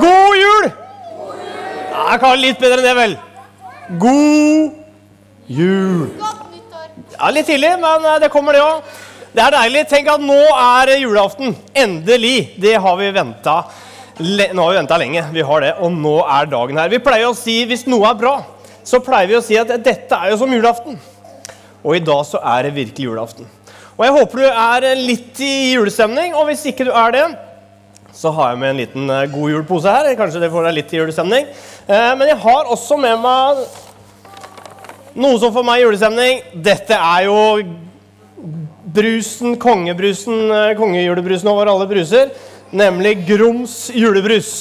God jul! Ja, jeg kan litt bedre enn det, vel. God jul. Ja, Litt tidlig, men eh, det kommer, det òg. Det er deilig. Tenk at nå er julaften. Endelig. Det har vi venta Nå har vi venta lenge. Vi har det, Og nå er dagen her. Vi pleier å si hvis noe er bra, så pleier vi å si at dette er jo som julaften. Og i dag så er det virkelig julaften. Og jeg håper du er litt i julestemning, og hvis ikke du er det, så har jeg med en liten eh, god julpose her. Kanskje det får deg litt til julestemning. Eh, men jeg har også med meg noe som får meg julestemning. Dette er jo brusen, kongebrusen, eh, kongejulebrusen over alle bruser. Nemlig Grums julebrus.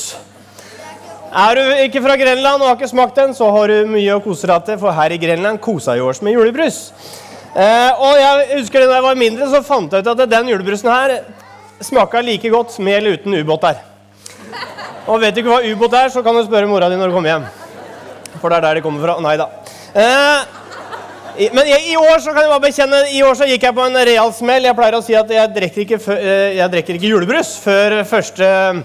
Er du ikke fra Grenland og har ikke smakt den, så har du mye å kose deg til, for her i Grenland kosa vi oss med julebrus. Og jeg husker det Da jeg var mindre, så fant jeg ut at den julebrusen her smaka like godt med eller uten ubåt der. Og vet du ikke hva ubåt er, så kan du spørre mora di når du kommer hjem. For det er der de kommer fra. Nei da. Eh, men i, i, år så kan jeg bare bekjenne, i år så gikk jeg på en real smell. Jeg pleier å si at jeg drikker ikke, eh, jeg drikker ikke julebrus før 1.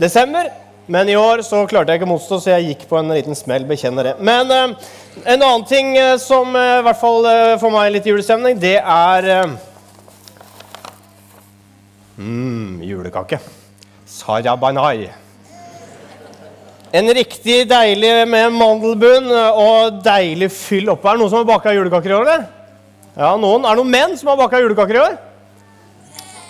desember. Men i år så klarte jeg ikke å motstå, så jeg gikk på en liten smell. bekjenner det. Men eh, en annen ting uh, som uh, i hvert fall får meg litt julestemning, det er mm, julekake. Sarabanai. En riktig deilig med mandelbunn og deilig fyll oppå. Er det noen som har baka julekaker i år, eller? Ja, noen. Er det noen menn som har baka julekaker i år?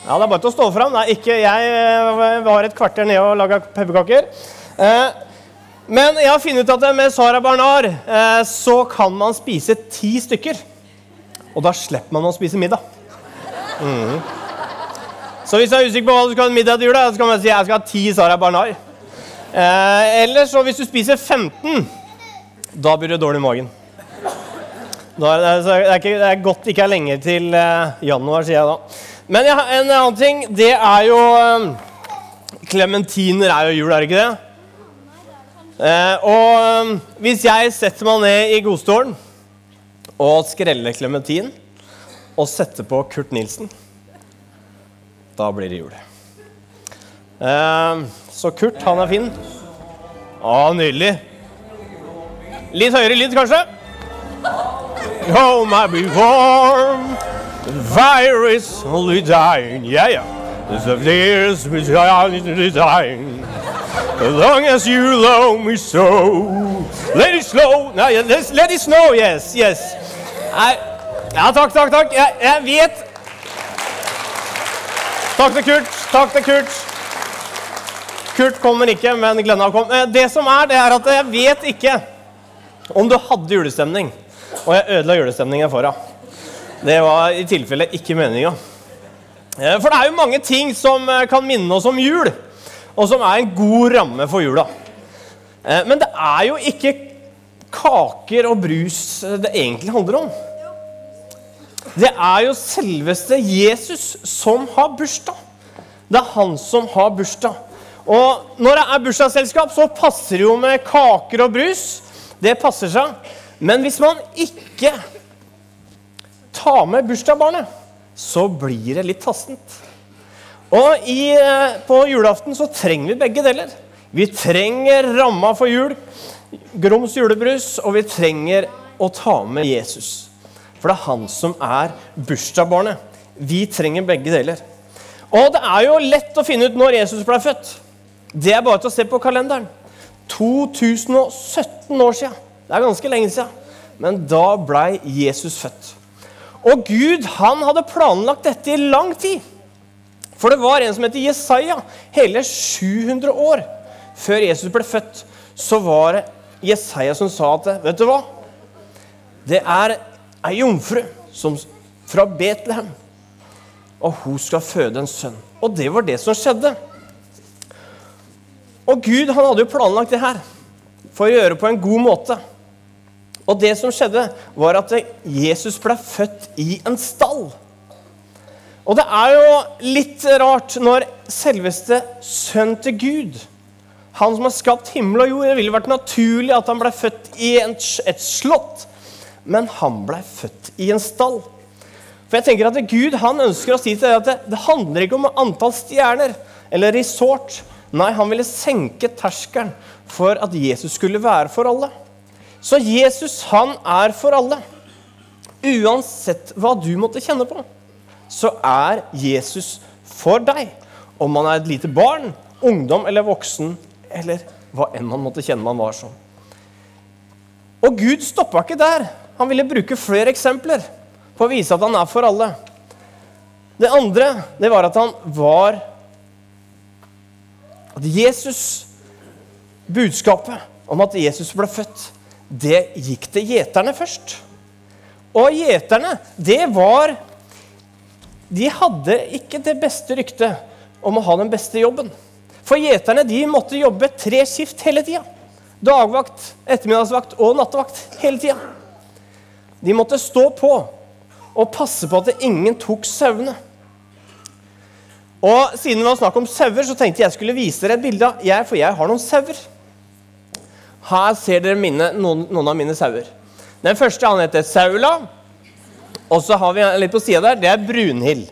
Ja, Det er bare til å stå fram. Nei, ikke jeg var et kvarter nede og laga pepperkaker. Eh, men jeg har funnet ut at med Sara Barnard eh, så kan man spise ti stykker. Og da slipper man å spise middag. Mm. Så hvis du er usikker på hva du skal ha middag til jula, så kan man si jeg skal ha ti Sara Barnard. Eh, eller så hvis du spiser 15, da blir du dårlig i magen. Da er det, det, er ikke, det, er godt ikke er lenge til eh, januar, sier jeg da. Men ja, en annen ting, det er jo Klementiner eh, er jo jul, er det ikke det? Eh, og eh, hvis jeg setter meg ned i godstolen og skreller klementin og setter på Kurt Nilsen, da blir det jul. Eh, så Kurt, han er fin. Å, nydelig. Litt høyere lyd, kanskje? Home my be warm, the virus only dying. Yeah, yeah. The I only dying. As long as you love me so. Let it snow. No, let it snow, yes, yes. I, ja, takk, takk, takk. Jeg, jeg vet Takk til Kurt. Takk til Kurt. Kurt kommer ikke, men Glenna kom. Eh, det som er, det er at jeg vet ikke om du hadde julestemning, og jeg ødela julestemningen for deg. Det var i tilfelle ikke meninga. Eh, for det er jo mange ting som eh, kan minne oss om jul, og som er en god ramme for jula. Men det er jo ikke kaker og brus det egentlig handler om. Det er jo selveste Jesus som har bursdag. Det er han som har bursdag. Og når det er bursdagsselskap, så passer det jo med kaker og brus. Det passer seg. Men hvis man ikke tar med bursdagsbarnet, så blir det litt tassent. Og i, eh, på julaften så trenger vi begge deler. Vi trenger ramma for jul, Groms julebrus, og vi trenger å ta med Jesus. For det er han som er bursdagsbarnet. Vi trenger begge deler. Og det er jo lett å finne ut når Jesus ble født. Det er bare til å se på kalenderen. 2017 år siden. Det er ganske lenge siden. Men da blei Jesus født. Og Gud han hadde planlagt dette i lang tid. For det var en som het Jesaja. Hele 700 år før Jesus ble født, så var det Jesaja som sa at Vet du hva? Det er ei jomfru som, fra Betlehem, og hun skal føde en sønn. Og det var det som skjedde. Og Gud han hadde jo planlagt det her for å gjøre det på en god måte. Og det som skjedde, var at Jesus ble født i en stall. Og det er jo litt rart når selveste sønnen til Gud, han som har skapt himmel og jord Det ville vært naturlig at han ble født i et slott, men han ble født i en stall. For jeg tenker at Gud han ønsker å si til deg at det, det handler ikke om antall stjerner eller resort. Nei, han ville senke terskelen for at Jesus skulle være for alle. Så Jesus, han er for alle. Uansett hva du måtte kjenne på, så er Jesus for deg. Om man er et lite barn, ungdom eller voksen, eller hva enn man måtte kjenne man var som. Og Gud stoppa ikke der. Han ville bruke flere eksempler på å vise at han er for alle. Det andre det var at han var At Jesus Budskapet om at Jesus ble født, det gikk til gjeterne først. Og gjeterne, det var De hadde ikke det beste ryktet om å ha den beste jobben. For gjeterne de måtte jobbe tre skift hele tida. Dagvakt, ettermiddagsvakt og nattevakt hele tida. De måtte stå på og passe på at ingen tok sauene. Og Siden det var snakk om sauer, så tenkte jeg skulle vise dere et bilde. av jeg, For jeg har noen sauer. Her ser dere mine, noen, noen, av mine sauer. Den første han heter Saula. Og så har vi litt på sida der, det er Brunhild.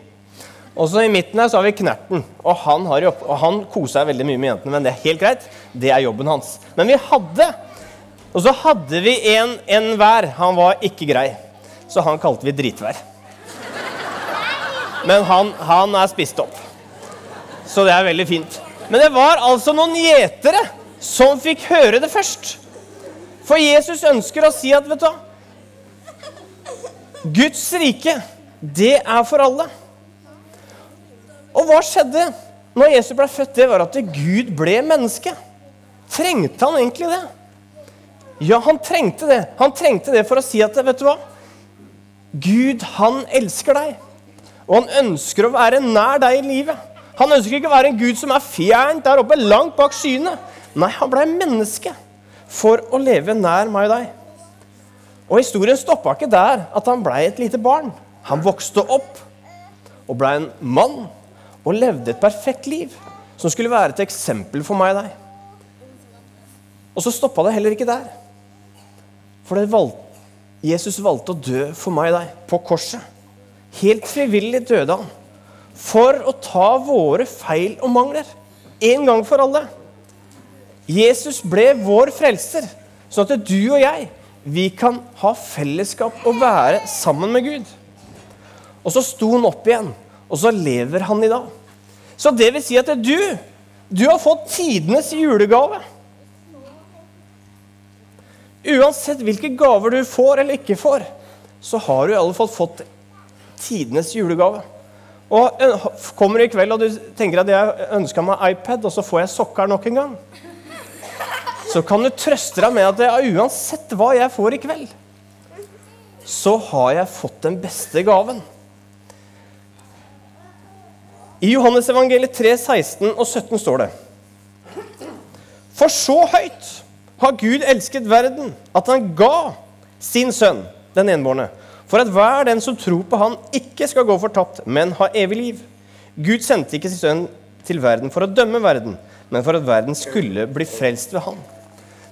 Og så I midten her så har vi Knerten. Og han, har og han koser seg veldig mye med jentene, men det er helt greit. Det er jobben hans. Men vi hadde Og så hadde vi en, en hver. Han var ikke grei. Så han kalte vi Dritvær. Men han, han er spist opp. Så det er veldig fint. Men det var altså noen gjetere som fikk høre det først. For Jesus ønsker å si at vet du hva Guds rike, det er for alle. Og hva skjedde når Jesus ble født? Det var at Gud ble menneske. Trengte han egentlig det? Ja, han trengte det. Han trengte det for å si at vet du hva? Gud, han elsker deg. Og han ønsker å være nær deg i livet. Han ønsker ikke å være en Gud som er fjernt der oppe, langt bak skyene. Nei, han ble menneske for å leve nær meg og deg. Og historien stoppa ikke der at han ble et lite barn. Han vokste opp og ble en mann og levde et perfekt liv som skulle være et eksempel for meg og deg. Og så stoppa det heller ikke der. For valgte, Jesus valgte å dø for meg og deg på korset. Helt frivillig døde han. For å ta våre feil og mangler. En gang for alle. Jesus ble vår frelser, sånn at du og jeg vi kan ha fellesskap og være sammen med Gud. Og så sto han opp igjen og så lever han i dag. Så det vil si at du, du har fått tidenes julegave. Uansett hvilke gaver du får eller ikke får, så har du i alle fall fått tidenes julegave. Og Kommer i kveld og du tenker at jeg ønska meg iPad, og så får jeg sokker nok en gang, så kan du trøste deg med at jeg, uansett hva jeg får i kveld, så har jeg fått den beste gaven. I Johannes evangeliet 3, 16 og 17 står det For så høyt har Gud elsket verden, at han ga sin sønn, den enbårne, for at hver den som tror på han, ikke skal gå fortapt, men ha evig liv. Gud sendte ikke sin sønn til verden for å dømme verden, men for at verden skulle bli frelst ved han.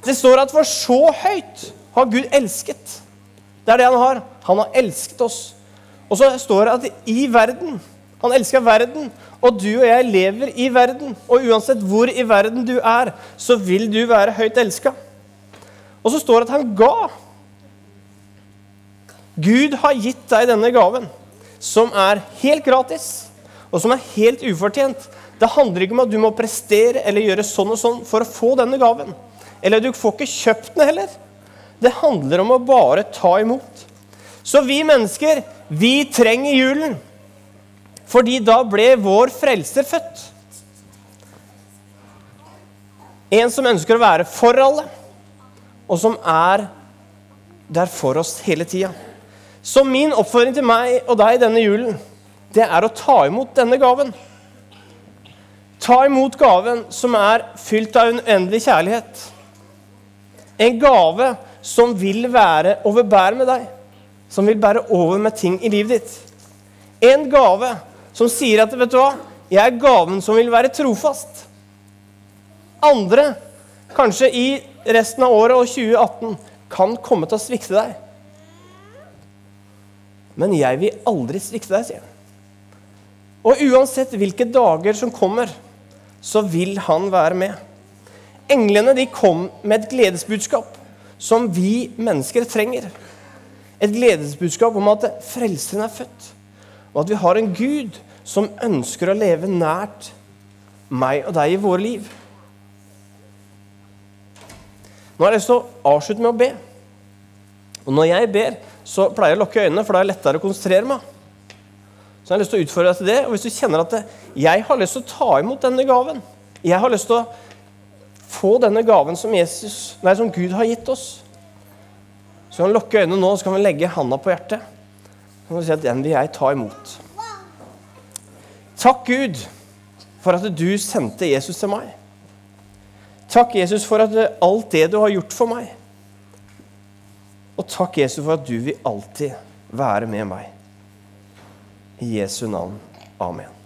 Det står at for så høyt har Gud elsket. Det er det han har. Han har elsket oss. Og så står det at i verden han elsker verden, og du og jeg lever i verden. Og uansett hvor i verden du er, så vil du være høyt elska. Og så står det at han ga. Gud har gitt deg denne gaven, som er helt gratis, og som er helt ufortjent. Det handler ikke om at du må prestere eller gjøre sånn og sånn for å få denne gaven. Eller du får ikke kjøpt den heller. Det handler om å bare ta imot. Så vi mennesker, vi trenger julen. Fordi da ble vår frelser født. En som ønsker å være for alle, og som er der for oss hele tida. Så min oppfordring til meg og deg denne julen, det er å ta imot denne gaven. Ta imot gaven som er fylt av en uendelig kjærlighet. En gave som vil være overbærende med deg. Som vil bære over med ting i livet ditt. En gave som sier at vet du hva, jeg er gaven som vil være trofast. Andre, kanskje i resten av året og 2018, kan komme til å svikte deg. Men jeg vil aldri svikte deg, sier han. Og uansett hvilke dager som kommer, så vil han være med. Englene de kom med et gledesbudskap som vi mennesker trenger. Et gledesbudskap om at Frelseren er født, og at vi har en Gud som ønsker å leve nært meg og deg i våre liv. Nå har jeg lyst til å avslutte med å be. Og når jeg ber, så pleier jeg å lukke øynene, for da er det lettere å konsentrere meg. Så jeg har lyst til å utfordre deg til det. Og hvis du kjenner at jeg har lyst til å ta imot denne gaven Jeg har lyst til å få denne gaven som, Jesus, nei, som Gud har gitt oss. Så kan vi lukke øynene nå, så kan vi legge handa på hjertet. Så kan vi si at den vil jeg ta imot. Takk, Gud, for at du sendte Jesus til meg. Takk, Jesus, for at alt det du har gjort for meg. Og takk, Jesus, for at du vil alltid være med meg. I Jesu navn. Amen.